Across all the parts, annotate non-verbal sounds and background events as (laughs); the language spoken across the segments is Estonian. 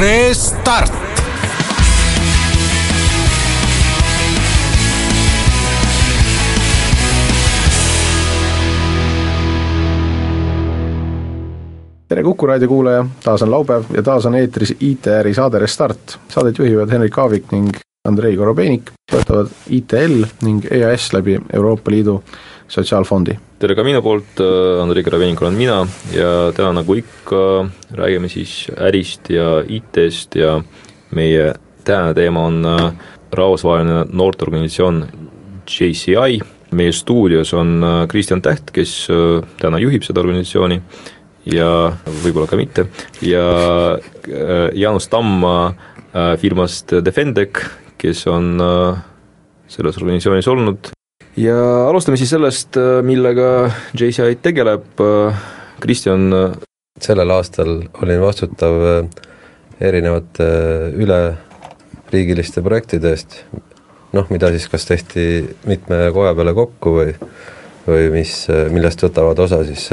Restart. tere Kuku raadio kuulaja, taas on laupäev ja taas on eetris IT-äri saade Restart. Saadet juhivad Henrik Aavik ning Andrei Korobeinik, toetavad ITL ning EAS läbi Euroopa Liidu Sotsiaalfondi. tere ka minu poolt, Andrei Korobeinik olen mina ja täna nagu ikka räägime siis ärist ja IT-st ja meie tänane teema on äh, rahvusvaheline noorteorganisatsioon JCI, meie stuudios on äh, Kristjan Täht, kes äh, täna juhib seda organisatsiooni ja võib-olla ka mitte, ja Jaanus Tamm firmast Defendec, kes on selles organisatsioonis olnud ja alustame siis sellest, millega JCI tegeleb, Kristjan. sellel aastal olin vastutav erinevate üleriigiliste projektide eest, noh, mida siis kas tehti mitme koja peale kokku või, või mis, millest võtavad osa siis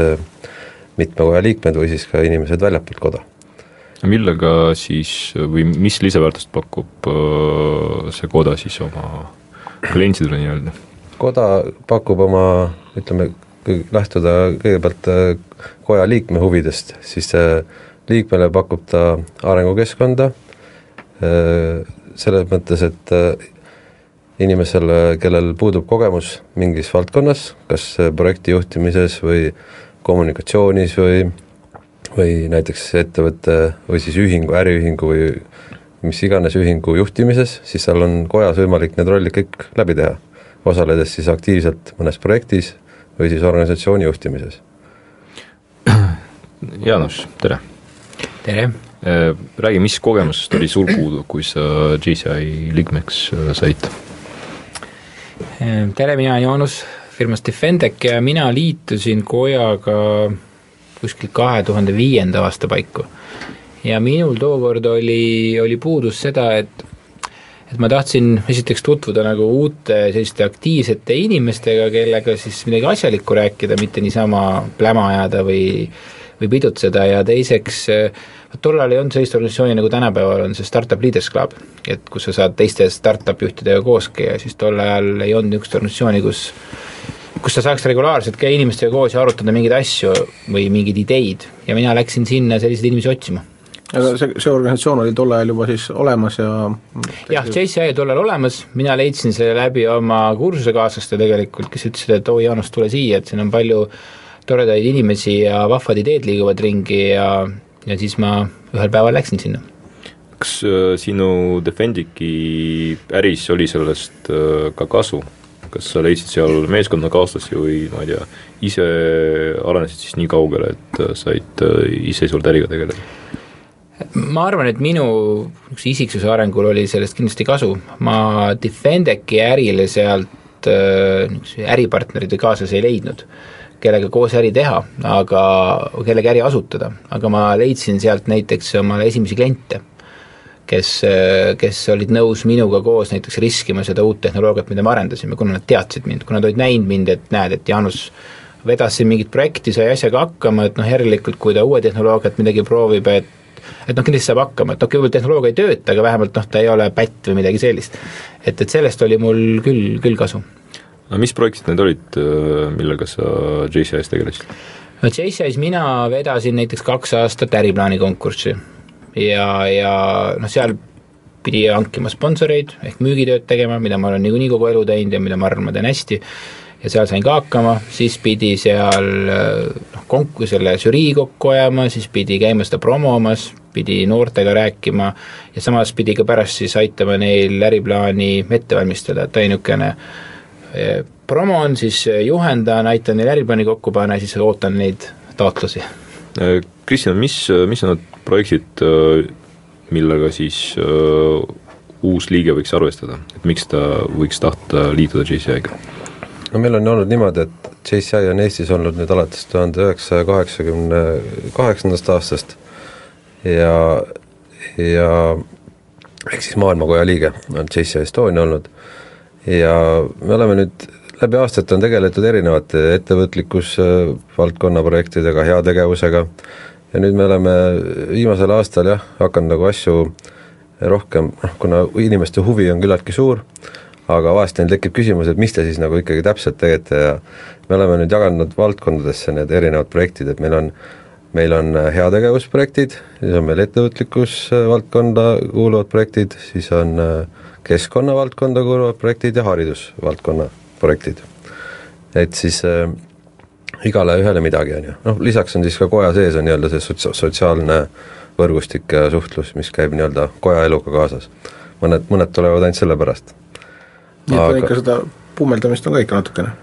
mitme koja liikmed või siis ka inimesed väljapoolt koda. Millega siis või mis lisaväärtust pakub see koda siis oma klientidele nii-öelda? koda pakub oma, ütleme, lähtuda kõigepealt koja liikme huvidest, siis liikmele pakub ta arengukeskkonda, selles mõttes, et inimesel, kellel puudub kogemus mingis valdkonnas, kas projekti juhtimises või kommunikatsioonis või, või näiteks ettevõtte või siis ühingu, äriühingu või mis iganes ühingu juhtimises, siis seal on kojas võimalik need rollid kõik läbi teha, osaledes siis aktiivselt mõnes projektis või siis organisatsiooni juhtimises. (clears throat) Jaanus, tere! tere! Räägi, mis kogemusest oli sul puudu, kui sa GCI liikmeks said? tere, mina olen Jaanus firmast Defendec ja mina liitusin kojaga kuskil kahe tuhande viienda aasta paiku. ja minul tookord oli, oli puudus seda, et et ma tahtsin esiteks tutvuda nagu uute selliste aktiivsete inimestega, kellega siis midagi asjalikku rääkida, mitte niisama pläma ajada või või pidutseda ja teiseks tol ajal ei olnud sellist organisatsiooni, nagu tänapäeval on see Startup Leaders Club, et kus sa saad teiste startup juhtidega koos käia, siis tol ajal ei olnud niisugust organisatsiooni, kus kus sa saaks regulaarselt käia inimestega koos ja arutada mingeid asju või mingeid ideid ja mina läksin sinna selliseid inimesi otsima. aga see, see organisatsioon oli tol ajal juba siis olemas ja jah, JCI oli tol ajal olemas, mina leidsin selle läbi oma kursusekaaslaste tegelikult, kes ütlesid, et oo Jaanus, tule siia, et siin on palju toredaid inimesi ja vahvad ideed liiguvad ringi ja, ja siis ma ühel päeval läksin sinna kas äh, sinu Defendici äris oli sellest äh, ka kasu? Kas sa leidsid seal meeskonnakaaslasi või ma ei tea, ise arenesid siis nii kaugele, et äh, said iseseisvalt äriga tegeleda? ma arvan, et minu niisuguse isiksuse arengul oli sellest kindlasti kasu, ma Defendeci ärile sealt niisuguse äripartnerid või kaaslasi ei leidnud kellega koos äri teha, aga kellega äri asutada, aga ma leidsin sealt näiteks omale esimesi kliente kes, kes olid nõus minuga koos näiteks riskima seda uut tehnoloogiat, mida me arendasime, kuna nad teadsid mind, kuna nad olid näinud mind, et näed, et Jaanus vedas siin mingit projekti, sai asjaga hakkama, et noh, järelikult kui ta uue tehnoloogiat midagi proovib, et et noh, kindlasti saab hakkama, et okei okay,, võib-olla tehnoloogia ei tööta, aga vähemalt noh, ta ei ole pätt või midagi sellist. et, et sellest oli mul küll, küll kasu. no mis projektid need olid, millega sa JCI-s tegelesid? no JCI-s mina vedasin näiteks kaks aastat äriplaani konkurssi ja, ja noh, seal pidi hankima sponsoreid ehk müügitööd tegema, mida ma olen niikuinii kogu elu teinud ja mida ma arvan, ma teen hästi, ja seal sain ka hakkama, siis pidi seal noh, konk-, selle žürii kokku ajama, siis pidi käima seda promomas, pidi noortega rääkima ja samas pidi ka pärast siis aitama neil äriplaani ette valmistada, et niisugune eh, promo on, siis juhendan, aitan neil äriplaani kokku panna ja siis ootan neid taotlusi. Kristjan, mis, mis on need projektid, äh, millega siis äh, uus liige võiks arvestada, et miks ta võiks tahta liituda JCI-ga? no meil on olnud niimoodi, et JCI on Eestis olnud nüüd alates tuhande üheksasaja kaheksakümne kaheksandast aastast ja, ja ehk siis Maailmakoja liige on JCI Estonia olnud ja me oleme nüüd läbi aastate on tegeletud erinevate ettevõtlikkusvaldkonna projektidega, heategevusega. Ja nüüd me oleme viimasel aastal jah, hakanud nagu asju rohkem, noh kuna inimeste huvi on küllaltki suur, aga vahest neil tekib küsimus, et mis te siis nagu ikkagi täpselt teete ja me oleme nüüd jaganud valdkondadesse need erinevad projektid, et meil on meil on heategevusprojektid, siis on meil ettevõtlikkusvaldkonda kuuluvad projektid, siis on keskkonnavaldkonda kuuluvad projektid ja haridusvaldkonna projektid. et siis äh, igale ühele midagi, on ju, noh lisaks on siis ka koja sees on nii-öelda see sotsia-, sotsiaalne võrgustik ja suhtlus, mis käib nii-öelda koja eluga kaasas. mõned, mõned tulevad ainult selle pärast. nii et Aga... ikka seda pummeldamist on ka ikka natukene?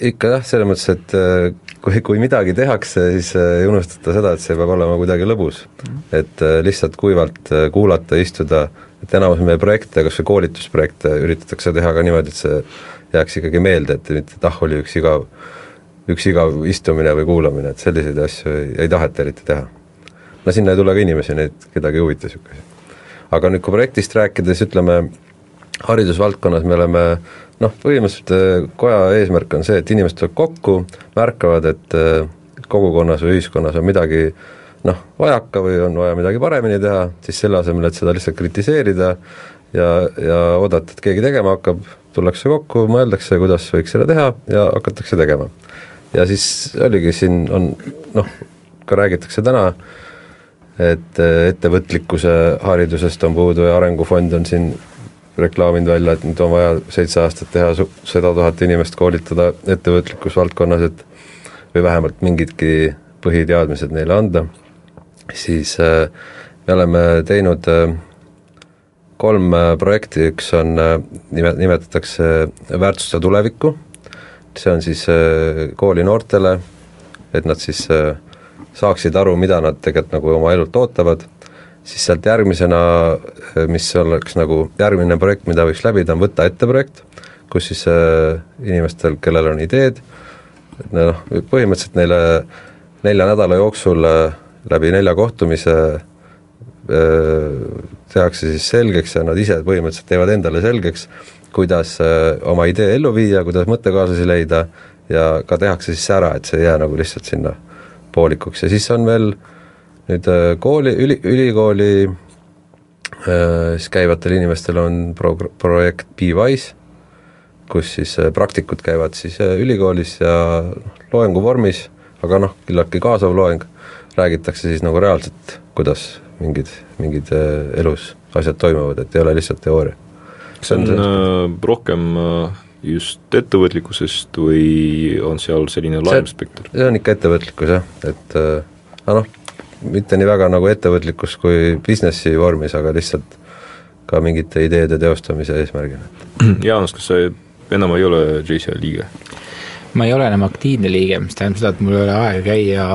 Ikka jah, selles mõttes, et äh, kui, kui midagi tehakse, siis äh, ei unustata seda, et see peab olema kuidagi lõbus mm. -hmm. et äh, lihtsalt kuivalt kuulata, istuda, et enamus meie projekte, kas või koolitusprojekte üritatakse teha ka niimoodi, et see jääks ikkagi meelde, et mitte et ah, oli üks igav, üks igav istumine või kuulamine, et selliseid asju ei, ei taheta eriti teha. no sinna ei tule ka inimesi, neid kedagi ei huvita niisuguseid. aga nüüd, kui projektist rääkides, ütleme, haridusvaldkonnas me oleme noh, põhimõtteliselt äh, koja eesmärk on see, et inimesed tulevad kokku, märkavad, et äh, kogukonnas või ühiskonnas on midagi noh, vajaka või on vaja midagi paremini teha, siis selle asemel, et seda lihtsalt kritiseerida ja, ja oodata, et keegi tegema hakkab, tullakse kokku, mõeldakse, kuidas võiks seda teha ja hakatakse tegema. ja siis oligi, siin on noh, ka räägitakse täna, et äh, ettevõtlikkuse haridusest on puudu ja Arengufond on siin reklaaminud välja, et nüüd on vaja seitse aastat teha sada tuhat inimest koolitada ettevõtlikkusvaldkonnas, et või vähemalt mingidki põhiteadmised neile anda, siis äh, me oleme teinud äh, kolm äh, projekti, üks on, nime, nimetatakse väärtuste tulevikku, see on siis kooli noortele, et nad siis saaksid aru, mida nad tegelikult nagu oma elult ootavad. Siis sealt järgmisena, mis oleks nagu järgmine projekt, mida võiks läbida, on Võta ette projekt, kus siis äh, inimestel, kellel on ideed, noh, põhimõtteliselt neile nelja nädala jooksul äh, läbi nelja kohtumise äh, tehakse siis selgeks ja nad ise põhimõtteliselt teevad endale selgeks, kuidas oma idee ellu viia, kuidas mõttekaaslasi leida ja ka tehakse siis ära, et see ei jää nagu lihtsalt sinna poolikuks. Ja siis on veel äh, nüüd äh, kooli, üli, ülikooli äh, siis käivatel inimestel on pro-, projekt BeWise, kus siis äh, praktikud käivad siis ülikoolis ja loengu vormis, aga noh, küllaltki kaasav loeng, räägitakse siis nagu reaalselt, kuidas mingid, mingid elus asjad toimuvad, et ei ole lihtsalt teooria. kas see on, on äh, rohkem äh, just ettevõtlikkusest või on seal selline laiem spekter? see on ikka ettevõtlikkus jah, et aga noh, mitte nii väga nagu ettevõtlikkus kui businessi vormis, aga lihtsalt ka mingite ideede teostamise eesmärgil. Jaanus, kas sa enam ei ole JCI liige? Ma ei ole enam aktiivne liige, mis tähendab seda, et mul ei ole aega käia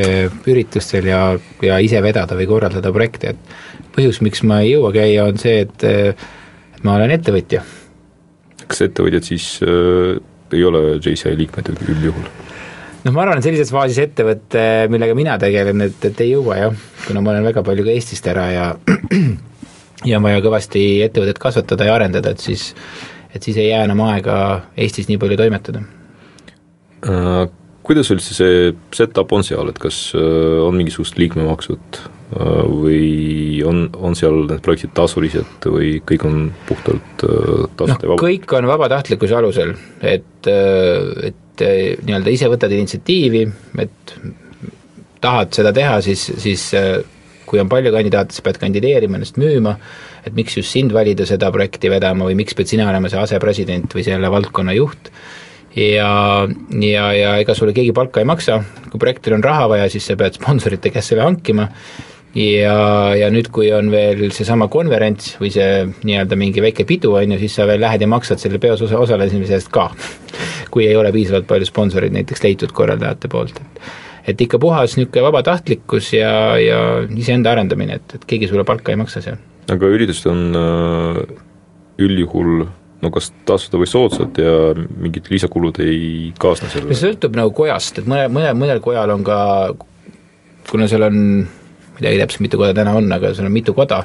eh, üritustel ja, ja ise vedada või korraldada projekte, et põhjus, miks ma ei jõua käia, on see, et eh, et ma olen ettevõtja. kas ettevõtjad siis äh, ei ole JCI liikmed üldjuhul? noh, ma arvan, et sellises faasis ettevõte, millega mina tegelen, et, et ei jõua jah, kuna ma olen väga palju ka Eestist ära ja (clears throat) ja on vaja kõvasti ettevõtet kasvatada ja arendada, et siis, et siis ei jää enam aega Eestis nii palju toimetada. Kuidas üldse see set-up on seal, et kas äh, on mingisugused liikmemaksud äh, või on, on seal need projektid tasulised või kõik on puhtalt äh, tasuta no, ja vaba? kõik on vabatahtlikkuse alusel, et, et nii-öelda ise võtad initsiatiivi, et tahad seda teha, siis, siis kui on palju kandidaate, sa pead kandideerima, ennast müüma, et miks just sind valida seda projekti vedama või miks pead sina olema see asepresident või selle valdkonna juht, ja, ja, ja ega sulle keegi palka ei maksa, kui projektil on raha vaja, siis sa pead sponsorite käest selle hankima ja, ja nüüd, kui on veel seesama konverents või see nii-öelda mingi väike pidu, on ju, siis sa veel lähed ja maksad selle peos osa, osalemise eest ka. (laughs) kui ei ole piisavalt palju sponsoreid näiteks leitud korraldajate poolt, et et ikka puhas niisugune vabatahtlikkus ja, ja iseenda arendamine, et, et keegi sulle palka ei maksa seal. aga üritused on äh, üldjuhul no kas tasuta või soodsad ja mingit lisakulud ei kaasne sellele? see sõltub nagu kojast, et mõne, mõne, mõnel kojal on ka, kuna seal on ma ei teagi täpselt, mitu koda täna on, aga seal on mitu koda,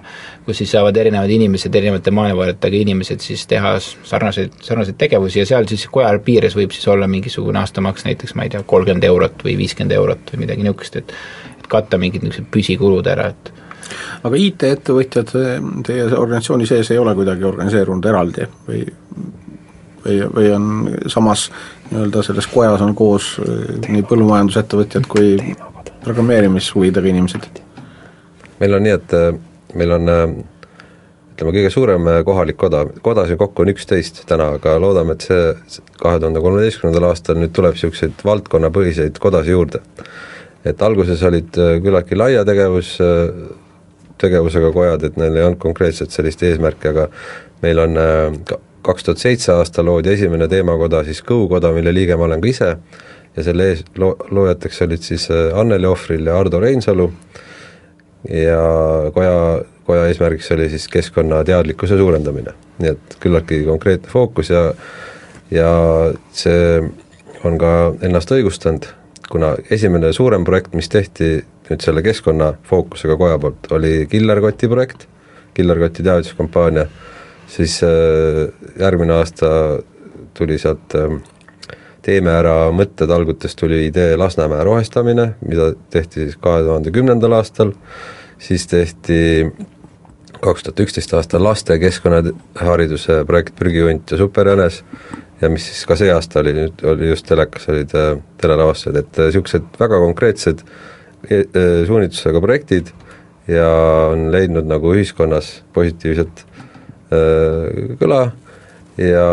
kus siis saavad erinevad inimesed, erinevate maailmavaadetega inimesed siis teha sarnaseid, sarnaseid tegevusi ja seal siis koja piires võib siis olla mingisugune aastamaks näiteks, ma ei tea, kolmkümmend eurot või viiskümmend eurot või midagi niisugust, et et katta mingid niisugused püsikulud ära, et aga IT-ettevõtjad teie organisatsiooni sees ei ole kuidagi organiseerunud eraldi või või, või on samas nii-öelda selles kojas on koos eh, nii põllumajandusettevõtjad kui programmeerimishuvidega inimesed? meil on nii, et äh, meil on äh, ütleme, kõige suurem äh, kohalik koda, kodasid kokku on üksteist täna, aga loodame, et see kahe tuhande kolmeteistkümnendal aastal nüüd tuleb niisuguseid valdkonnapõhiseid kodasid juurde. et alguses olid küllaltki laia tegevus, tegevusega kojad, et neil ei olnud konkreetselt sellist eesmärki, aga meil on kaks tuhat seitse aastal loodi esimene teemakoda, siis Kõukoda, mille liige ma olen ka ise, ja selle ees, loo-, loojateks olid siis äh, Anneli Ohvril ja Ardo Reinsalu ja koja, koja eesmärgiks oli siis keskkonnateadlikkuse suurendamine. nii et küllaltki konkreetne fookus ja ja see on ka ennast õigustanud, kuna esimene suurem projekt, mis tehti nüüd selle keskkonnafookusega koja poolt, oli Killerkoti projekt, Killerkoti teavituskampaania siis äh, järgmine aasta tuli sealt äh, Teeme ära mõttetalgutest tuli idee Lasnamäe rohestamine, mida tehti siis kahe tuhande kümnendal aastal, siis tehti kaks tuhat üksteist aastal laste keskkonnahariduse projekt Prügihunt ja Superjänes ja mis siis ka see aasta oli, oli just telekas, olid äh, telelavastused, et niisugused väga konkreetsed suunitlusega projektid ja on leidnud nagu ühiskonnas positiivset Äh, kõla ja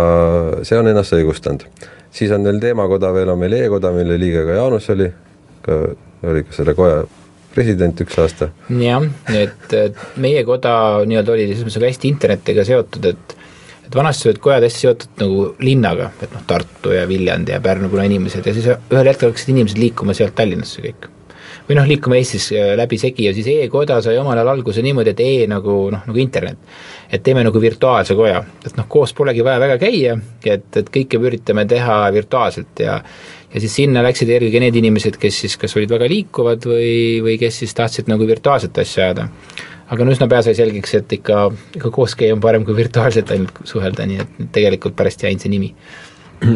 see on ennast õigustanud. siis on meil teemakoda veel, on meil e-koda, mille liige ka Jaanus oli, ka oli ka selle koja president üks aasta. jah, et meie koda nii-öelda oli selles mõttes väga hästi internetiga seotud, et et vanasti olid kojad hästi seotud nagu linnaga, et noh, Tartu ja Viljandi ja Pärnu kuna inimesed ja siis ühel hetkel hakkasid inimesed liikuma sealt Tallinnasse kõik või noh, liikuma Eestis äh, läbisegi ja siis e-koda sai omal ajal alguse niimoodi, et e nagu noh, nagu internet. et teeme nagu virtuaalse koja, et noh, koos polegi vaja väga käia, et, et kõike üritame teha virtuaalselt ja ja siis sinna läksid eelkõige need inimesed, kes siis kas olid väga liikuvad või, või kes siis tahtsid nagu virtuaalset asja ajada. aga no üsna pea sai selgeks, et ikka, ikka koos käia on parem kui virtuaalselt ainult suhelda, nii et tegelikult pärast jäi ainult see nimi.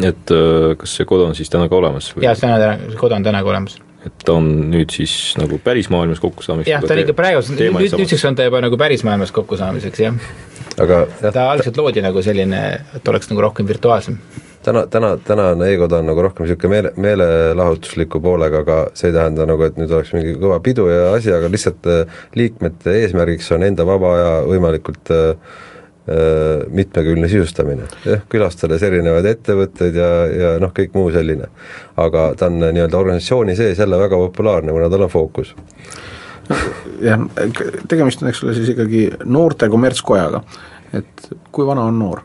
et äh, kas see koda on siis täna ka olemas? jaa, täna, koda on täna ka olemas et ta on nüüd siis nagu pärismaailmas kokkusaamiseks jah, ta on ikka praegu, nüüd, nüüdseks on ta juba nagu pärismaailmas kokkusaamiseks, jah. aga jah. ta algselt loodi nagu selline, et oleks nagu rohkem virtuaalsem. täna, täna, tänane e-koda on nagu rohkem niisugune meele, meelelahutusliku poolega, aga see ei tähenda nagu, et nüüd oleks mingi kõva pidu ja asi, aga lihtsalt äh, liikmete eesmärgiks on enda vaba aja võimalikult Äh, mitmekülgne sisustamine, jah, külastades erinevaid ettevõtteid ja, ja noh, kõik muu selline. aga ta on nii-öelda organisatsiooni sees jälle väga populaarne, kuna tal on fookus. jah, tegemist on, eks ole, siis ikkagi noorte kommertskojaga, et kui vana on noor?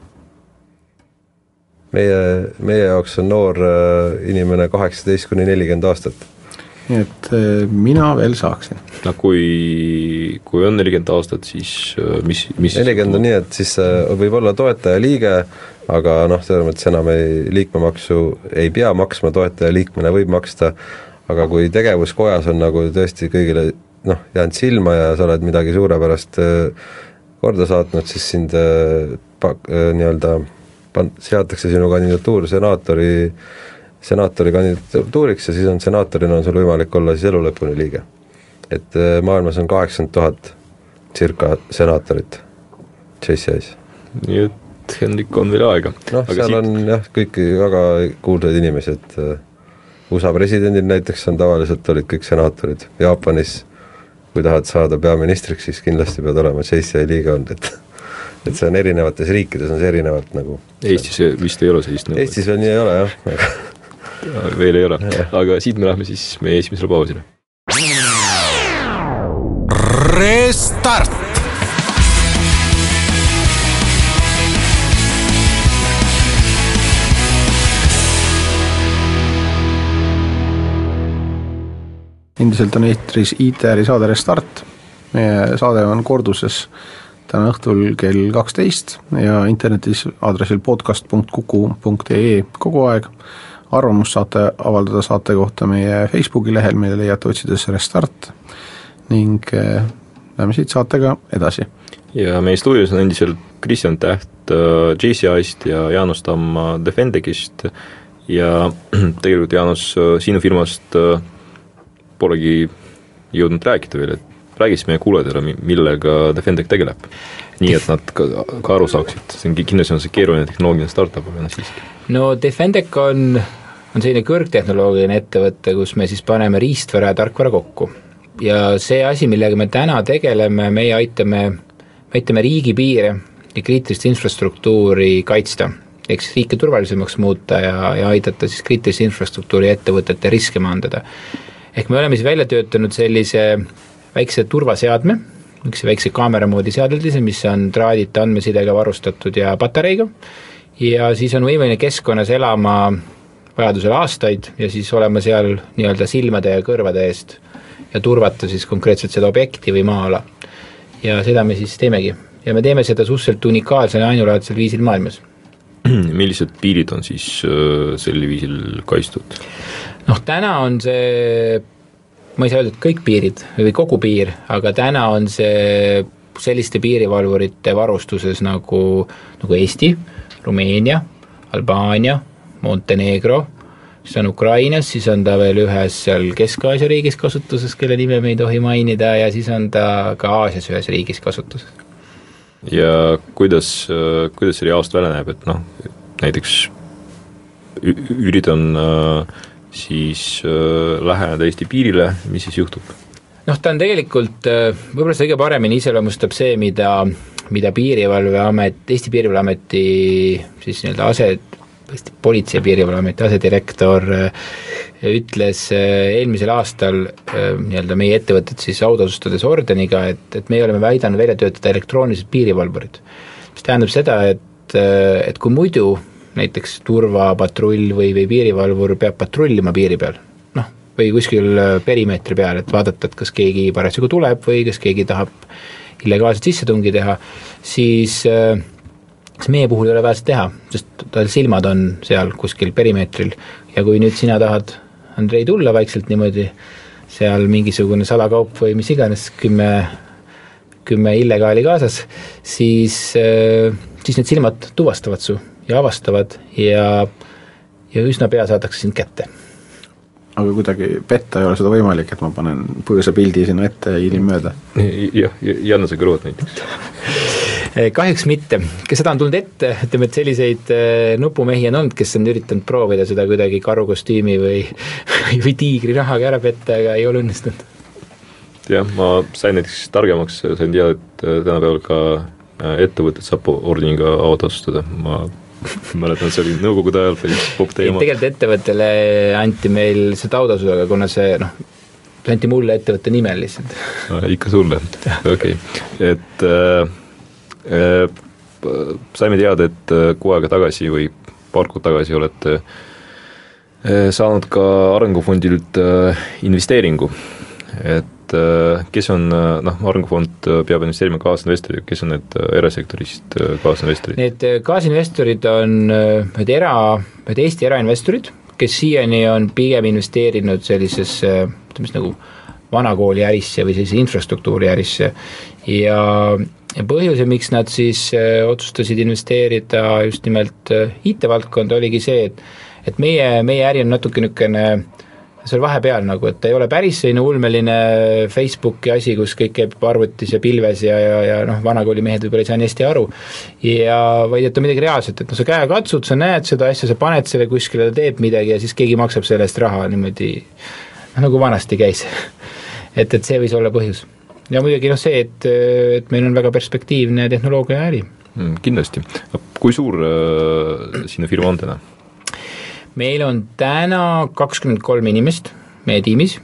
meie, meie jaoks on noor äh, inimene kaheksateist kuni nelikümmend aastat nii et äh, mina veel saaksin. no kui, kui on nelikümmend aastat, siis äh, mis, mis nelikümmend on nii, et siis äh, võib olla toetajaliige, aga noh, selles mõttes enam ei, liikmemaksu ei pea maksma, toetajaliikmena võib maksta, aga kui tegevuskojas on nagu tõesti kõigile noh, jäänud silma ja sa oled midagi suurepärast korda saatnud, siis sind pak-, nii-öelda pan-, seatakse sinu kandidatuur senaatori äh, senaatori kandidatuuriks ja siis on senaatorina on sul võimalik olla siis elu lõpuni liige. et äh, maailmas on kaheksakümmend tuhat circa senaatorit JCI-s. nii et Hendrik on veel aega. noh, seal siit... on jah, kõiki väga kuulsaid inimesi, et äh, USA presidendil näiteks on tavaliselt olid kõik senaatorid, Jaapanis kui tahad saada peaministriks, siis kindlasti pead olema JCI liige olnud, et (laughs) et see on erinevates riikides on see erinevalt nagu Eestis vist ei ole sellist nõuet? Eestis veel nii ei ole jah (laughs) veel ei ole, aga siit me lähme siis meie esimesele pausile. Restart. endiselt on eetris ITR-i saade Restart. meie saade on korduses täna õhtul kell kaksteist ja internetis aadressil podcast.kuku.ee kogu aeg arvamust saate avaldada saate kohta meie Facebooki lehel, mille leiate otsides Restart, ning äh, läheme siit saatega edasi. ja meie stuudios on endiselt Kristjan Täht äh, JCI-st ja Jaanus Tamm äh, Defendegist ja (clears throat) tegelikult Jaanus, sinu firmast polegi jõudnud rääkida veel, et räägiks meie kuulajatele, millega Defendec tegeleb. nii et nad ka, ka aru saaksid, see on kindlasti on see keeruline tehnoloogiline startup, aga noh siiski. no Defendec on, on selline kõrgtehnoloogiline ettevõte, kus me siis paneme riistvara ja tarkvara kokku. Ja see asi, millega me täna tegeleme, meie aitame, me aitame riigipiire ja kriitilist infrastruktuuri kaitsta, ehk siis riike turvalisemaks muuta ja, ja aidata siis kriitilise infrastruktuuri ettevõtete riske maandada. ehk me oleme siis välja töötanud sellise väikse turvaseadme, niisuguse väikse kaamera moodi seadeldise, mis on traadita andmesidega varustatud ja patareiga, ja siis on võimeline keskkonnas elama vajadusel aastaid ja siis olema seal nii-öelda silmade ja kõrvade eest ja turvata siis konkreetselt seda objekti või maa-ala. ja seda me siis teemegi ja me teeme seda suhteliselt unikaalsel ja ainulaadsel viisil maailmas. (clears throat) millised piirid on siis äh, sel viisil kaitstud? noh, täna on see, ma ei saa öelda, et kõik piirid või kogu piir, aga täna on see selliste piirivalvurite varustuses nagu, nagu Eesti, Rumeenia, Albaania, Montenegro siis on Ukrainas, siis on ta veel ühes seal Kesk-Aasia riigis kasutuses, kelle nime me ei tohi mainida, ja siis on ta ka Aasias ühes riigis kasutuses. ja kuidas, kuidas see reaalselt välja näeb, et noh, näiteks üritan äh, siis äh, läheneda Eesti piirile, mis siis juhtub? noh, ta on tegelikult, äh, võib-olla seda kõige paremini iseloomustab see, mida, mida Piirivalveamet, Eesti Piirivalveameti siis nii-öelda ase, Eesti Politsei- ja Piirivalveameti asedirektor äh, ütles äh, eelmisel aastal äh, nii-öelda meie ettevõtet siis autasustades ordeniga, et, et meie oleme väidanud välja töötada elektroonilised piirivalvurid. mis tähendab seda, et, et kui muidu näiteks turvapatrull või, või piirivalvur peab patrullima piiri peal, noh, või kuskil perimeetri peal, et vaadata, et kas keegi parasjagu tuleb või kas keegi tahab illegaalset sissetungi teha, siis äh, kas meie puhul ei ole vaja seda teha, sest tal silmad on seal kuskil perimeetril. Ja kui nüüd sina tahad, Andrei, tulla vaikselt niimoodi, seal mingisugune salakaup või mis iganes, kümme, kümme illegaali kaasas, siis, äh, siis need silmad tuvastavad su ja avastavad ja, ja üsna pea saadakse sind kätte. Aga kuidagi petta ei ole seda võimalik, et ma panen põõsapildi sinna ette ja hiilin mööda? jah, Jannuse kõrvad näiteks (laughs) kahjuks mitte, ka seda on tulnud ette, ütleme, et selliseid eh, nupumehi on olnud, kes on üritanud proovida seda kuidagi karukostüümi või, või tiigri nahaga ära petta, aga ei ole õnnestunud. jah, ma sain näiteks targemaks, sain teada, et eh, tänapäeval ka ettevõtted saab ordeniga autot osustada, ma (laughs) mäletan, see oli nõukogude ajal päris popp teema. tegelikult ettevõttele anti meil see taotasus, aga kuna see noh, see anti mulle ettevõtte nimel lihtsalt no,. ikka sulle, (laughs) okei okay., et Äh, saime teada, et äh, kuu aega tagasi või paar kuud tagasi olete äh, saanud ka Arengufondilt investeeringu, et kes on, noh, Arengufond peab investeerima kaasinvestorid, kes on need erasektorist kaasinvestorid? Need kaasinvestorid on need era, need Eesti erainvestorid, kes siiani on pigem investeerinud sellisesse, ütleme siis nagu vanakooli ärisse või sellise infrastruktuuri ärisse ja ja põhjus, miks nad siis äh, otsustasid investeerida just nimelt äh, IT-valdkonda, oligi see, et et meie, meie äri on natuke niisugune seal vahepeal nagu, et ei ole päris selline ulmeline Facebooki asi, kus kõik käib arvutis ja pilves ja, ja, ja noh, vanakooli mehed võib-olla ei saa nii hästi aru, ja vaid et on midagi reaalset, et noh, sa käega katsud, sa näed seda asja, sa paned selle kuskile, ta teeb midagi ja siis keegi maksab selle eest raha niimoodi noh, nagu vanasti käis. (laughs) Et, et see võis olla põhjus ja muidugi noh, see, et, et meil on väga perspektiivne tehnoloogia ja äri mm,. kindlasti, kui suur äh, sinu firma on täna? meil on täna kakskümmend kolm inimest meie tiimis,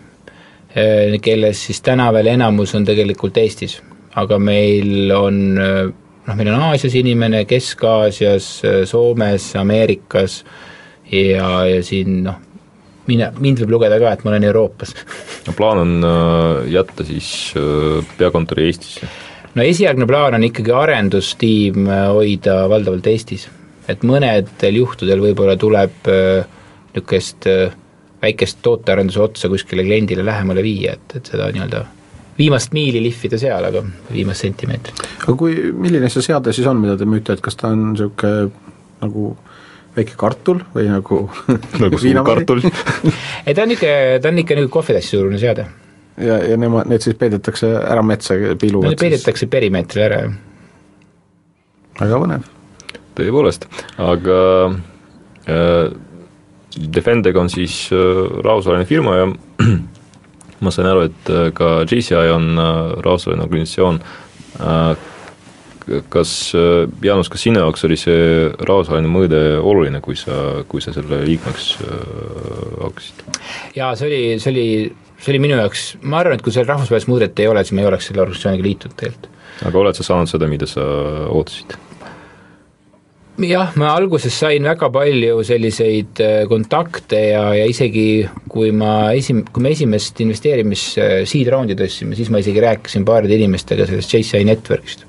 äh, kellest siis täna veel enamus on tegelikult Eestis, aga meil on noh, meil on Aasias inimene, Kesk-Aasias, Soomes, Ameerikas ja, ja siin noh, mine, mind võib lugeda ka, et ma olen Euroopas no plaan on äh, jätta siis äh, peakontori Eestisse? no esialgne plaan on ikkagi arendustiim äh, hoida valdavalt Eestis. et mõnedel juhtudel võib-olla tuleb niisugust väikest tootearenduse otsa kuskile kliendile lähemale viia, et, et seda nii-öelda viimast miili lihvida seal, aga viimast sentimeetrit. aga kui, milline see seade siis on, mida te müüte, et kas ta on niisugune nagu väike kartul või nagu (laughs) nagu suur kartul (laughs) ei ta on niisugune, ta on ikka nagu kohvitassi suurune seade. ja, ja nemad, need siis peidetakse ära metsa piiluga no need peidetakse perimeetrile ära, jah. väga põnev. tõepoolest, aga äh, Defendeg on siis äh, rahvusvaheline firma ja (clears throat) ma sain aru, et äh, ka JCI on äh, rahvusvaheline organisatsioon äh,, kas, äh, Jaanus, kas sinu jaoks oli see rahvusvaheline mõõde oluline, kui sa, kui sa selle liikmeks äh, hakkasid? jaa, see oli, see oli, see oli minu jaoks, ma arvan, et kui seal rahvusvahelist mõõdet ei ole, siis ma ei oleks selle organisatsiooniga liitunud tegelikult. aga oled sa saanud seda, mida sa ootasid? jah, ma alguses sain väga palju selliseid äh, kontakte ja, ja isegi kui ma esim-, kui me esimest investeerimis seed round'i tõstsime, siis ma isegi rääkisin paaride inimestega sellest JCI network'ist.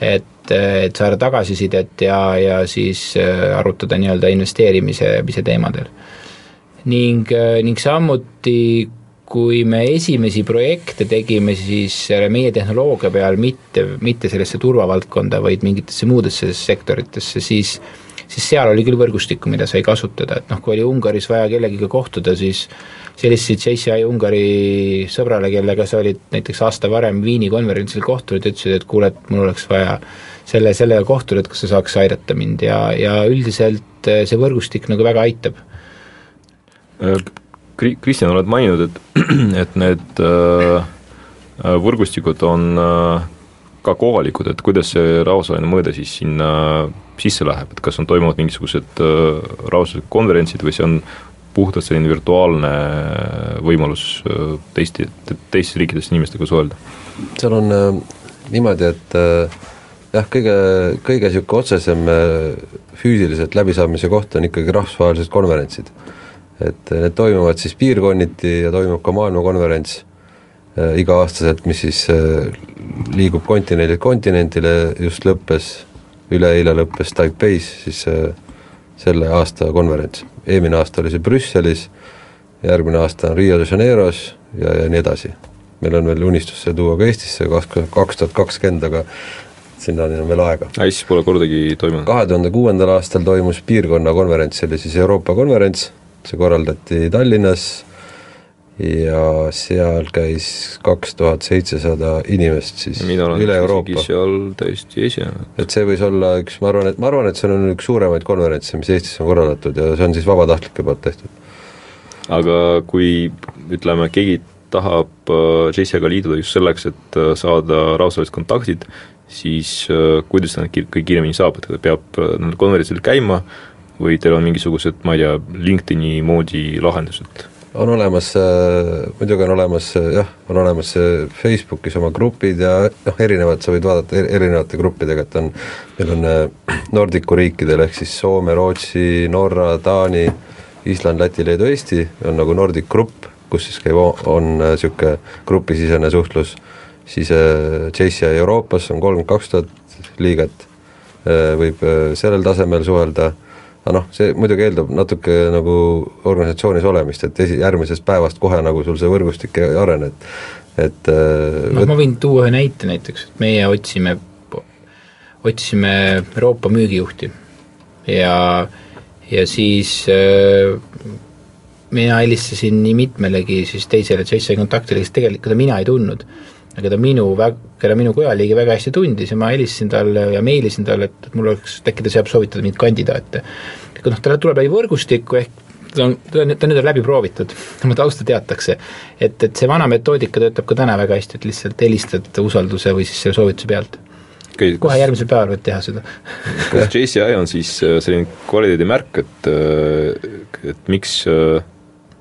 Et, äh, et saada tagasisidet ja, ja siis äh, arutada nii-öelda investeerimise teemadel. ning, ning samuti kui me esimesi projekte tegime, siis meie tehnoloogia peal, mitte, mitte sellesse turvavaldkonda, vaid mingitesse muudesse sektoritesse, siis siis seal oli küll võrgustikku, mida sai kasutada, et noh, kui oli Ungaris vaja kellegiga kohtuda, siis helistasid JCI Ungari sõbrale, kellega sa olid näiteks aasta varem Viini konverentsil kohtunud ja ütlesid, et kuule, et mul oleks vaja selle, sellega kohtuda, et kas sa saaks aidata mind ja, ja üldiselt see võrgustik nagu väga aitab. Kristjan, oled maininud, et, (clears throat) et need äh, võrgustikud on äh, ka kohalikud, et kuidas see rahvusvaheline mõõde siis sinna sisse läheb, et kas on toimuvad mingisugused äh, rahvusvahelised konverentsid või see on puhtalt selline virtuaalne võimalus äh, teiste, teistes riikides inimestega suhelda? seal on äh, niimoodi, et äh, jah, kõige, kõige niisugune otsesem äh, füüsiliselt läbisaamise koht on ikkagi rahvusvahelised konverentsid et need toimuvad siis piirkonniti ja toimub ka maailmakonverents äh, iga-aastaselt, mis siis äh, liigub kontinendilt kontinendile, just lõppes, üleeile lõppes Taipeis siis äh, selle aasta konverents. eelmine aasta oli see Brüsselis, järgmine aasta on Rio de Janeiros ja, ja nii edasi. meil on veel unistus see tuua ka Eestisse kaks, kaks tuhat kakskümmend, aga sinnani on veel aega. Eestis pole kordagi toimunud? kahe tuhande kuuendal aastal toimus piirkonna konverents, see oli siis Euroopa konverents see korraldati Tallinnas ja seal käis kaks tuhat seitsesada inimest siis üle Euroopa. seal täiesti esinenud. et see võis olla üks, ma arvan, et ma arvan, et see on üks suuremaid konverentse, mis Eestis on korraldatud ja see on siis vabatahtlike poolt tehtud. aga kui ütleme, keegi tahab äh, JCI-ga liituda just selleks, et äh, saada rahvusvahelised kontaktid, siis äh, kuidas ta need kõige kiiremini saab, et ta peab nendel konverentsil käima või teil on mingisugused, ma ei tea, LinkedIni moodi lahendused? On olemas äh,, muidugi on olemas äh, jah, on olemas äh, Facebookis oma grupid ja noh, erinevad, sa võid vaadata er, erinevate gruppidega, et on, meil on Nordicu riikidel ehk siis Soome, Rootsi, Norra, Taani, Island, Läti, Leedu, Eesti on nagu Nordic Grupp, kus siis käib, on niisugune grupisisene suhtlus, siis JCI Euroopas on kolmkümmend kaks tuhat liiget võib sellel tasemel suhelda aga noh, see muidugi eeldab natuke nagu organisatsioonis olemist, et esi, järgmisest päevast kohe nagu sul see võrgustik ei arene, et et äh, noh, ma võin tuua ühe näite näiteks, et meie otsime, otsisime Euroopa müügijuhti ja, ja siis äh, mina helistasin nii mitmelegi siis teisele JSI kontaktile, kes tegelikult, mina ei tundnud. Keda minu vä-, keda minu kojaliige väga hästi tundis ja ma helistasin talle ja meilisin talle, et, et mul oleks, äkki ta saab soovitada mind kandidaate. aga noh, talle tuleb läbi võrgustikku ehk ta on, ta on, ta on nüüd läbi proovitud, (laughs) tema tausta teatakse. et, et see vana metoodika töötab ka täna väga hästi, et lihtsalt helistad usalduse või siis selle soovituse pealt okay,. kohe järgmisel päeval võid teha seda kas JCI on siis äh, selline kvaliteedimärk, et, äh, et miks äh,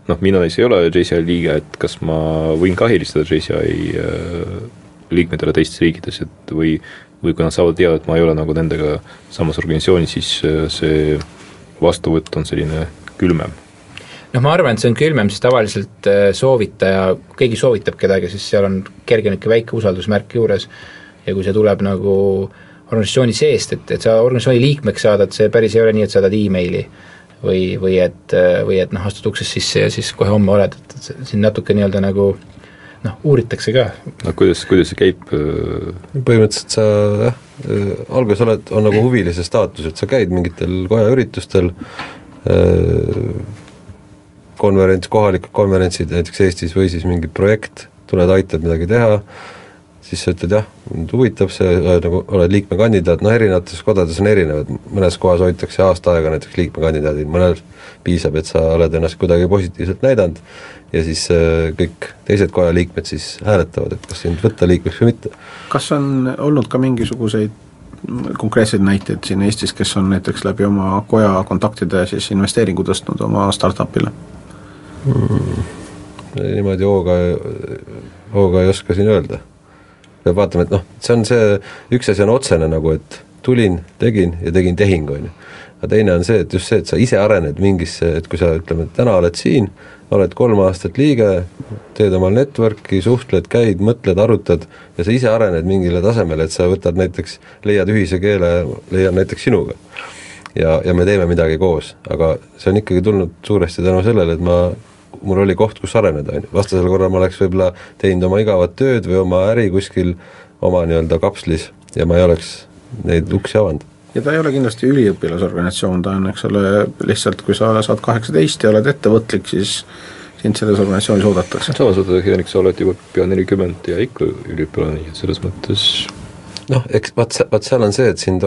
noh, mina siis ei ole JCI liige, et kas ma võin ka helistada JCI liikmetele teistes riikides, et või, või kui nad saavad teada, et ma ei ole nagu nendega samas organisatsioonis, siis äh, see vastuvõtt on selline külmem. Noh, ma arvan, et see on külmem, sest tavaliselt äh, soovitaja, keegi soovitab kedagi, siis seal on kerge niisugune väike usaldusmärk juures. Ja kui see tuleb nagu organisatsiooni seest, et, et sa organisatsiooni liikmeks saad, et see päris ei ole nii, et saadad emaili. Või, või et, või et noh, astud uksest sisse ja siis kohe homme oled, et siin natuke nii-öelda nagu noh, uuritakse ka. no kuidas, kuidas see käib? Äh? põhimõtteliselt sa jah, äh, alguses oled, on nagu huvilise staatus, et sa käid mingitel koja üritustel, konverents, kohalikud konverentsid näiteks Eestis või siis mingi projekt, tuled, aitad midagi teha, siis sa ütled jah, mind huvitab see, nagu oled liikmekandidaat, noh erinevates kodades on erinevad, mõnes kohas hoitakse aasta aega näiteks liikmekandidaadid, mõnel piisab, et sa oled ennast kuidagi positiivselt näidanud ja siis äh, kõik teised koja liikmed siis hääletavad, et kas sind võtta liikmeks või mitte. kas on olnud ka mingisuguseid konkreetseid näiteid siin Eestis, kes on näiteks läbi oma koja kontaktide siis investeeringu tõstnud oma startup'ile hmm.? niimoodi hooga, hooga ei oska siin öelda peab vaatama, et noh, see on see, üks asi on otsene nagu, et tulin, tegin ja tegin tehingu, on ju. aga teine on see, et just see, et sa ise arened mingisse, et kui sa ütleme, et täna oled siin, oled kolm aastat liige, teed omal network'i, suhtled, käid, mõtled, arutad ja sa ise arened mingile tasemele, et sa võtad näiteks, leiad ühise keele, leian näiteks sinuga. ja, ja me teeme midagi koos, aga see on ikkagi tulnud suuresti tänu sellele, et ma mul oli koht, kus areneda, on ju, vastasel korral ma oleks võib-olla teinud oma igavat tööd või oma äri kuskil oma nii-öelda kapslis ja ma ei oleks neid uksi avanud. ja ta ei ole kindlasti üliõpilasorganisatsioon, ta on, eks ole, lihtsalt kui sa saad kaheksateist ja oled ettevõtlik, siis sind selles organisatsioonis oodatakse. samas Hendrik, sa oled juba pea nelikümmend ja ikka üliõpilane, nii et selles mõttes noh, eks vaat, vaat seal on see, et siin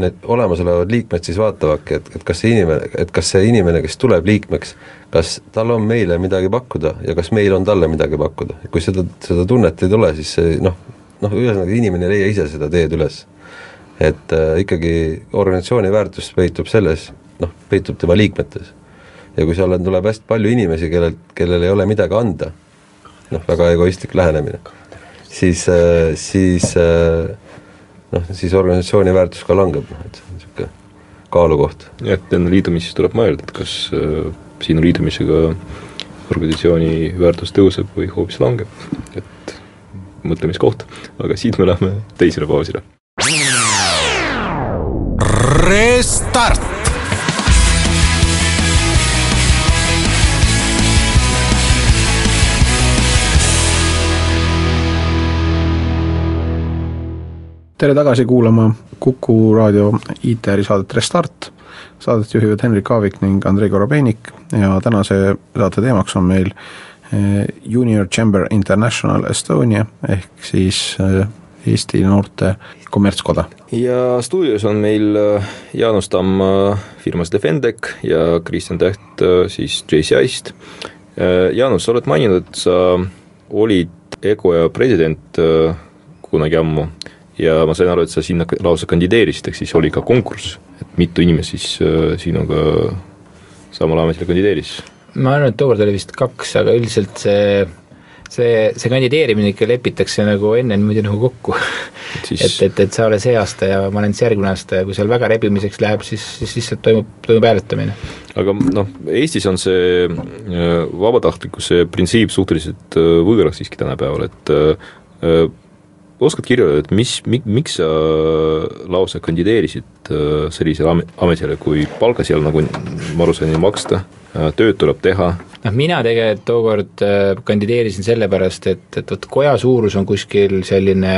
need olemasolevad liikmed siis vaatavadki, et, et kas see inimene, et kas see inimene, kes tuleb liikmeks, kas tal on meile midagi pakkuda ja kas meil on talle midagi pakkuda. kui seda, seda tunnet ei tule, siis see noh, noh ühesõnaga inimene ei leia ise seda teed üles. et äh, ikkagi organisatsiooni väärtus peitub selles, noh, peitub tema liikmetes. ja kui seal on, tuleb hästi palju inimesi, kellel, kellel ei ole midagi anda, noh, väga egoistlik lähenemine, siis äh,, siis äh, noh, siis organisatsiooni väärtus ka langeb, noh et see on niisugune kaalukoht. jah, et enne liidumist siis tuleb mõelda, et kas äh, sinu liidumisega organisatsiooni väärtus tõuseb või hoopis langeb, et mõtlemiskoht, aga siit me läheme teisele pausile. Restart tere tagasi kuulama Kuku raadio ITR-i saadet Restart. Saadet juhivad Henrik Aavik ning Andrei Korobeinik ja tänase saate teemaks on meil eh, Junior Chamber International Estonia ehk siis eh, Eesti Noorte Kommertskoda. ja stuudios on meil eh, Jaanus Tamm firmast Defendec ja Kristjan Täht siis JCI-st. Jaanus, sa oled maininud, et sa olid EGOja president kunagi ammu ja ma sain aru, et sa sinna lausa kandideerisid, ehk siis oli ka konkurss, et mitu inimest siis äh, sinuga samal ametile kandideeris? ma arvan, et tookord oli vist kaks, aga üldiselt see see, see kandideerimine ikka lepitakse nagu enne niimoodi nagu kokku siis... et, et, et sa oled see aasta ja ma olen siis järgmine aasta ja kui seal väga rebimiseks läheb, siis, siis lihtsalt toimub, toimub hääletamine. aga noh, Eestis on see äh, vabatahtlikkuse printsiip suhteliselt äh, võõras siiski tänapäeval, et oskad kirjeldada, et mis, mi-, miks sa lausa kandideerisid äh, sellisele ametile, kui palka seal nagu ma aru sain, ei maksta, äh, tööd tuleb teha? noh, mina tegelikult tookord äh, kandideerisin sellepärast, et, et vot koja suurus on kuskil selline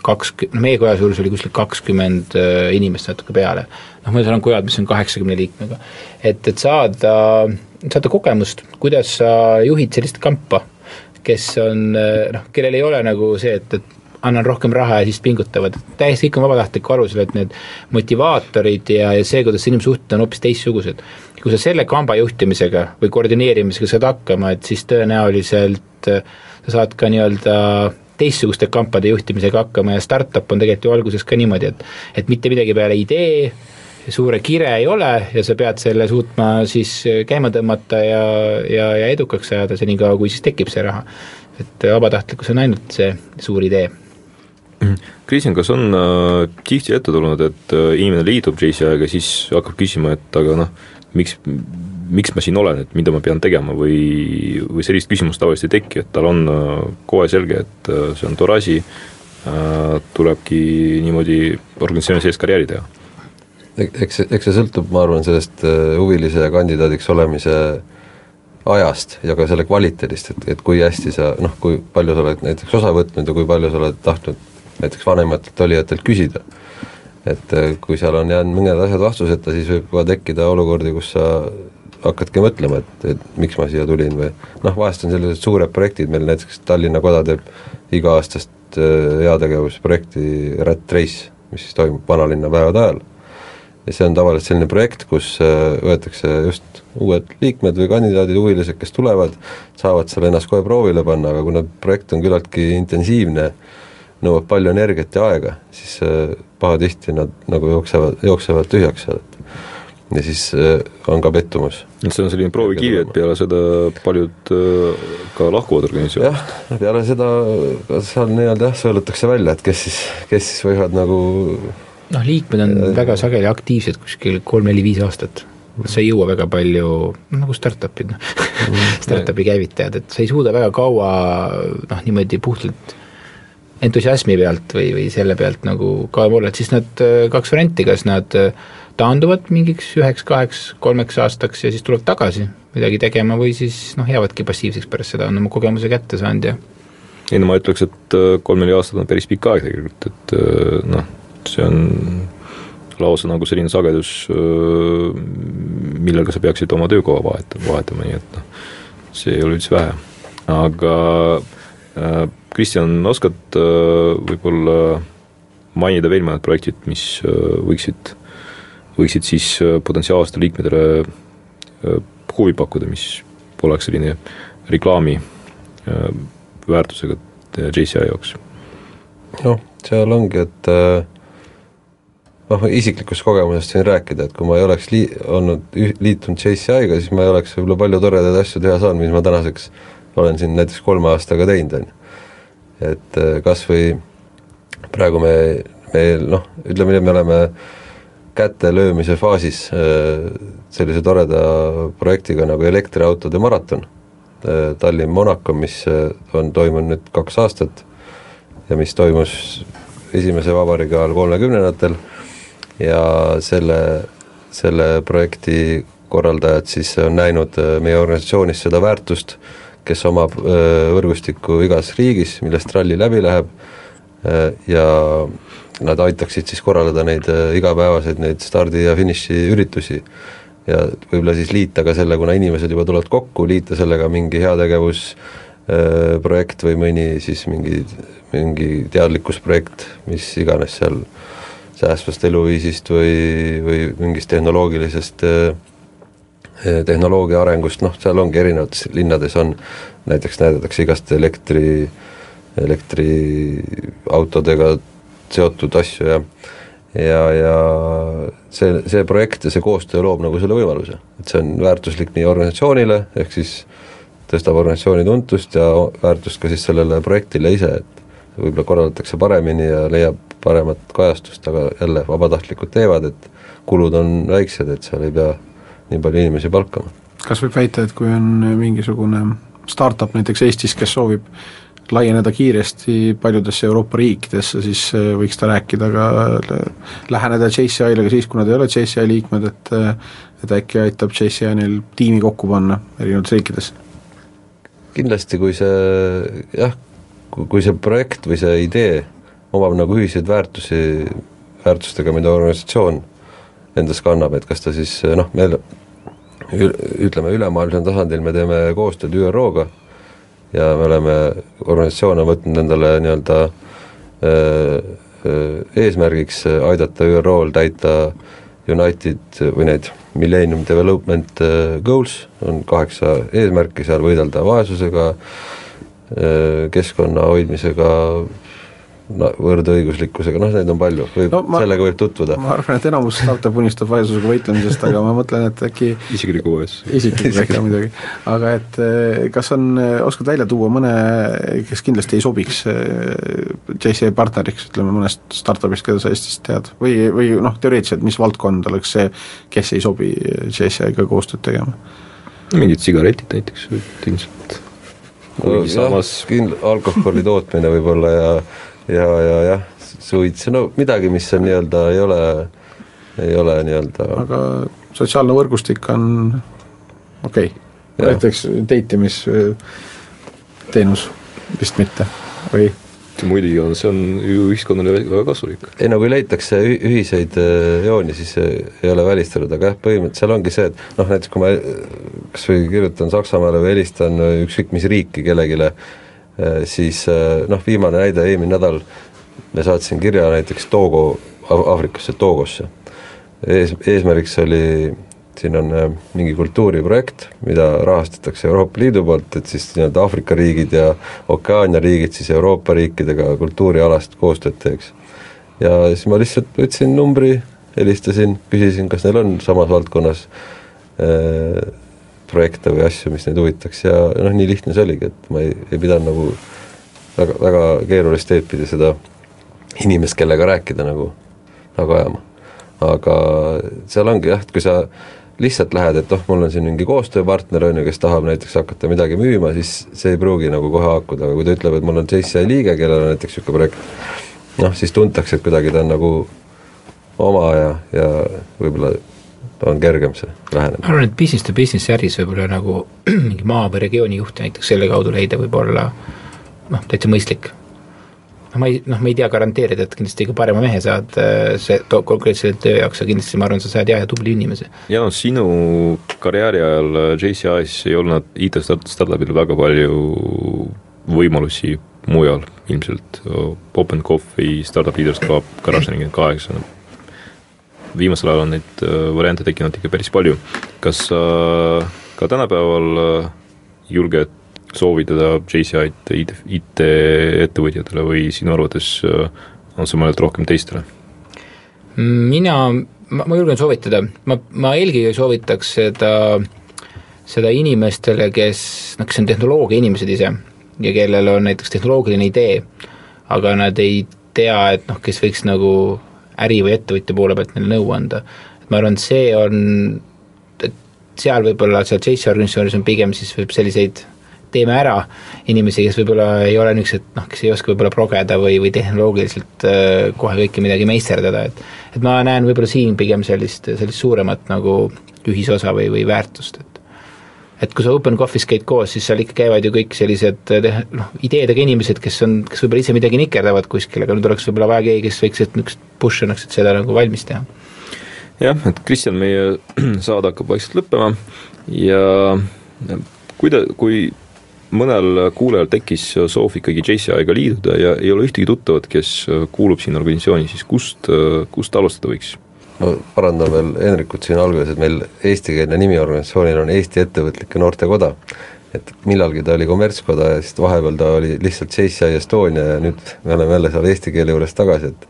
kaks, no meie koja suurus oli kuskil kakskümmend inimest natuke peale. noh, meil seal on kojad, mis on kaheksakümne liikmega. et, et saada, saada kogemust, kuidas sa juhid sellist kampa, kes on noh, kellel ei ole nagu see, et, et annan rohkem raha ja siis pingutavad, täiesti kõik on vabatahtliku alusel, et need motivaatorid ja, ja see, kuidas inimesed suhtuvad, on hoopis teistsugused. kui sa selle kamba juhtimisega või koordineerimisega saad hakkama, et siis tõenäoliselt äh, sa saad ka nii-öelda teistsuguste kampade juhtimisega hakkama ja startup on tegelikult ju alguses ka niimoodi, et et mitte midagi peale idee, suure kire ei ole ja sa pead selle suutma siis käima tõmmata ja, ja, ja edukaks ajada senikaua, kui siis tekib see raha. et vabatahtlikkus on ainult see suur idee Kristjan, kas on äh, tihti ette tulnud, et äh, inimene liitub JCI-ga, siis hakkab küsima, et aga noh, miks, miks ma siin olen, et mida ma pean tegema või, või sellist küsimust tavaliselt ei teki, et tal on äh, kohe selge, et äh, see on tore asi äh,, tulebki niimoodi organisatsiooni sees karjääri teha? eks, eks see sõltub, ma arvan, sellest äh, huvilise ja kandidaadiks olemise ajast ja ka selle kvaliteedist, et, et kui hästi sa noh, kui palju sa oled näiteks osa võtnud ja kui palju sa oled tahtnud näiteks vanematelt olijatelt küsida. et äh, kui seal on jäänud mõned asjad vastuseta, siis võib ka tekkida olukordi, kus sa hakkadki mõtlema, et, et miks ma siia tulin või noh, vahest on sellised suured projektid, meil näiteks Tallinna Koda teeb iga-aastast äh, heategevusprojekti Rat Race, mis siis toimub vanalinna päevade ajal. ja see on tavaliselt selline projekt, kus äh, võetakse just uued liikmed või kandidaadid, huvilised, kes tulevad, saavad seal ennast kohe proovile panna, aga kuna projekt on küllaltki intensiivne, nõuab palju energiat ja aega, siis äh, pahatihti nad nagu jooksevad, jooksevad tühjaks seal, et ja siis äh, on ka pettumus. et see on selline proovikivi, et peale seda paljud äh, ka lahkuvad organisatsioonist? jah, peale seda seal nii-öelda jah, sõelutakse välja, et kes siis, kes siis võivad nagu noh, liikmed on väga sageli aktiivsed kuskil kolm-neli-viis aastat sa ei jõua väga palju, nagu startup'id, noh (laughs) mm. startup'i käivitajad, et sa ei suuda väga kaua noh, niimoodi puhtalt entusiasmi pealt või, või selle pealt nagu kauem olla, et siis nad kaks varianti, kas nad taanduvad mingiks üheks-kaheks, kolmeks aastaks ja siis tulevad tagasi midagi tegema või siis noh, jäävadki passiivseks pärast seda, on oma kogemuse kätte saanud ja ei no ma ütleks, et äh, kolm-neli aastat on päris pikk aeg tegelikult, et äh, noh, see on lausa nagu selline sagedus, äh, millega sa peaksid oma töökoha vahetama, vahetama, nii et noh, see ei ole üldse vähe. aga äh, Kristjan, oskad äh, võib-olla mainida veel mõned projektid, mis äh, võiksid, võiksid siis äh, potentsiaalsetele liikmetele huvi pakkuda, mis oleks selline reklaami väärtusega JCI jaoks? noh, seal ongi, et noh, isiklikust kogemusest võin rääkida, et kui ma ei oleks lii-, olnud liitunud JCI-ga, siis ma ei oleks võib-olla palju toredaid asju teha saanud, mis ma tänaseks olen siin näiteks kolme aastaga teinud, on ju et äh, kas või praegu me, me noh, ütleme nii, et me oleme käte löömise faasis äh, sellise toreda projektiga nagu elektriautode maraton äh, Tallinn-Monaco, mis on toimunud nüüd kaks aastat ja mis toimus esimese vabariigi ajal kolmekümnendatel ja selle, selle projekti korraldajad siis on näinud meie organisatsioonis seda väärtust, kes omab võrgustikku igas riigis, millest ralli läbi läheb ja nad aitaksid siis korraldada neid igapäevaseid neid stardi- ja finišiüritusi. ja võib-olla siis liita ka selle, kuna inimesed juba tulevad kokku, liita sellega mingi heategevus projekt või mõni siis mingi, mingi teadlikkusprojekt, mis iganes seal säästvast eluviisist või, või mingist tehnoloogilisest äh, tehnoloogia arengust, noh, seal ongi erinevates linnades on, näiteks näidatakse igast elektri, elektriautodega seotud asju ja ja, ja see, see projekt ja see koostöö loob nagu selle võimaluse, et see on väärtuslik nii organisatsioonile, ehk siis tõstab organisatsiooni tuntust ja väärtust ka siis sellele projektile ise, et võib-olla korraldatakse paremini ja leiab paremat kajastust, aga jälle, vabatahtlikud teevad, et kulud on väiksed, et seal ei pea nii palju inimesi palkama. kas võib väita, et kui on mingisugune startup näiteks Eestis, kes soovib laieneda kiiresti paljudesse Euroopa riikidesse, siis äh, võiks ta rääkida ka, läheneda JCI-le ka siis, kui nad ei ole JCI liikmed, et äh, et äkki aitab JCI neil tiimi kokku panna erinevates riikides? kindlasti, kui see jah, kui see projekt või see idee omab nagu ühiseid väärtusi, väärtustega, mida organisatsioon endas kannab, et kas ta siis noh, me ütleme, ülemaailmsel tasandil me teeme koostööd ÜRO-ga ja me oleme, organisatsioon on võtnud endale nii-öelda eesmärgiks aidata ÜRO-l täita United või neid Millennium Development Goals, on kaheksa eesmärki seal, võidelda vaesusega, keskkonna hoidmisega, no võrdõiguslikkusega, noh neid on palju, võib no,, sellega võib tutvuda. ma arvan, et enamus startup unistab vaesusega võitlemisest, aga ma mõtlen, et äkki (laughs) isikliku vaesus. isiklik äkki muidugi, aga et eh, kas on, oskad välja tuua mõne, kes kindlasti ei sobiks eh, JCA partneriks, ütleme mõnest startup'ist, keda sa Eestist tead, või, või noh, teoreetiliselt, mis valdkond oleks see, kes ei sobi JCA-ga koostööd tegema? mingid sigaretid näiteks, ilmselt no, samas kindl-, alkoholi tootmine võib-olla ja ja, ja jah, suits, no midagi, mis on nii-öelda, ei ole, ei ole nii-öelda aga sotsiaalne võrgustik on okei okay.? näiteks date imisteenus vist mitte või? muidugi on, see on ju ühiskonnale väga kasulik. ei no kui leitakse üh- ühiseid äh, jooni, siis äh, ei ole välistatud, aga jah, põhimõtteliselt seal ongi see, et noh, näiteks kui ma äh, kas või kirjutan Saksamaale või helistan ükskõik mis riiki kellelegi, siis äh, noh, viimane näide, eelmine nädal me saatsin kirja näiteks Togo, Aafrikasse, Togosse. ees, eesmärgiks oli siin on äh, mingi kultuuriprojekt, mida rahastatakse Euroopa Liidu poolt, et siis nii-öelda Aafrika riigid ja Okeaania riigid siis Euroopa riikidega kultuurialast koostööd teeks. ja siis ma lihtsalt võtsin numbri, helistasin, küsisin, kas neil on samas valdkonnas äh, projekte või asju, mis neid huvitaks ja noh, nii lihtne see oligi, et ma ei, ei pidanud nagu väga, väga keerulist teed pidi seda inimest, kellega rääkida nagu, nagu ajama. aga seal ongi jah, et kui sa lihtsalt lähed, et oh, mul on siin mingi koostööpartner, on ju, kes tahab näiteks hakata midagi müüma, siis see ei pruugi nagu kohe haakuda, aga kui ta ütleb, et mul on JCI liige, kellel on näiteks niisugune projekt, noh, siis tuntakse, et kuidagi ta on nagu oma ja, ja võib-olla on kergem see lähenemine. ma arvan, et business to business äris võib-olla nagu (clears throat) mingi maa või regiooni juhti näiteks selle kaudu leida võib olla noh, täitsa mõistlik noh, ma ei, noh, ma ei tea garanteerida, et kindlasti ka parema mehe saad äh, see to-, konkreetse töö jaoks, aga kindlasti ma arvan, sa saad hea ja tubli inimese. ja noh, sinu karjääri ajal JCI-s ei olnud IT-startupil väga palju võimalusi mujal ilmselt, Open Coffee, Startup Leaders Club, Garage nelikümmend kaheksa, viimasel ajal on neid äh, variante tekkinud ikka päris palju. kas sa ka tänapäeval äh, julged soovitada JCI-d IT, IT-ettevõtjatele või sinu arvates äh, on see mõeldud rohkem teistele? mina, ma, ma julgen soovitada, ma, ma eelkõige soovitaks seda, seda inimestele, kes, noh, kes on tehnoloogia inimesed ise ja kellel on näiteks tehnoloogiline idee, aga nad ei tea, et noh, kes võiks nagu äri- või ettevõtja poole pealt neile nõu anda. et ma arvan, et see on, et seal võib-olla, seal JC organisatsioonis on pigem siis võib selliseid teeme ära inimesi, kes võib-olla ei ole niisugused noh, kes ei oska võib-olla progeda või, või tehnoloogiliselt äh, kohe kõike midagi meisterdada, et et ma näen võib-olla siin pigem sellist, sellist suuremat nagu ühisosa või, või väärtust, et et kui sa Open Coffee's käid koos, siis seal ikka käivad ju kõik sellised eh, noh, ideedega inimesed, kes on, kes võib-olla ise midagi nikerdavad kuskil, aga nüüd oleks võib-olla vaja keegi, kes võiks niisugust push annaks, et seda nagu valmis teha. jah, et Kristjan, meie (clears throat) saade hakkab vaikselt lõppema ja kui ta, kui mõnel kuulajal tekkis soov ikkagi JCI-ga liituda ja ei ole ühtegi tuttavat, kes kuulub sinna organisatsiooni, siis kust, kust alustada võiks? No parandan veel Hendrikut siin alguses, et meil eestikeelne nimi organisatsioonil on Eesti Ettevõtlike Noortekoda. et millalgi ta oli kommertskoda ja siis vahepeal ta oli lihtsalt JCI Estonia ja nüüd me oleme jälle seal eesti keele juures tagasi, et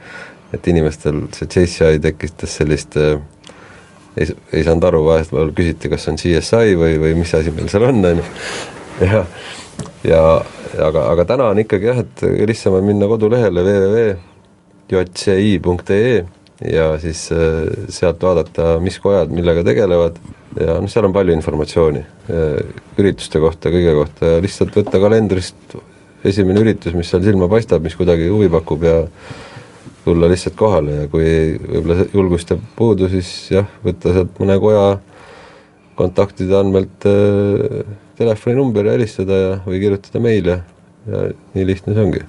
et inimestel see JCI tekitas sellist äh, ei, ei saanud aru, vahest veel küsiti, kas on CSI või, või mis asi meil seal on, on ju, ja ja aga, aga täna on ikkagi jah, et lihtsam on minna kodulehele www.jci.ee ja siis äh, sealt vaadata, mis kojad millega tegelevad. Ja noh, seal on palju informatsiooni äh, ürituste kohta, kõige kohta. Ja lihtsalt võtta kalendrist esimene üritus, mis seal silma paistab, mis kuidagi huvi pakub ja tulla lihtsalt kohale. Ja kui võib-olla julgust jääb puudu, siis jah, võtta sealt mõne koja kontaktide andmelt äh, telefoninumber ja helistada ja, või kirjutada meile. Ja nii lihtne see ongi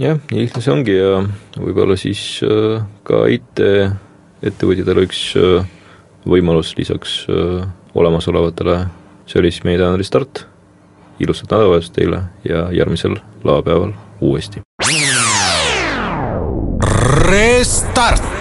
jah, nii lihtne see ongi ja võib-olla siis äh, ka IT-ettevõtjatel üks äh, võimalus lisaks äh, olemasolevatele, see oli siis meie tänane start, ilusat nädalavahetust teile ja järgmisel laupäeval uuesti. Restart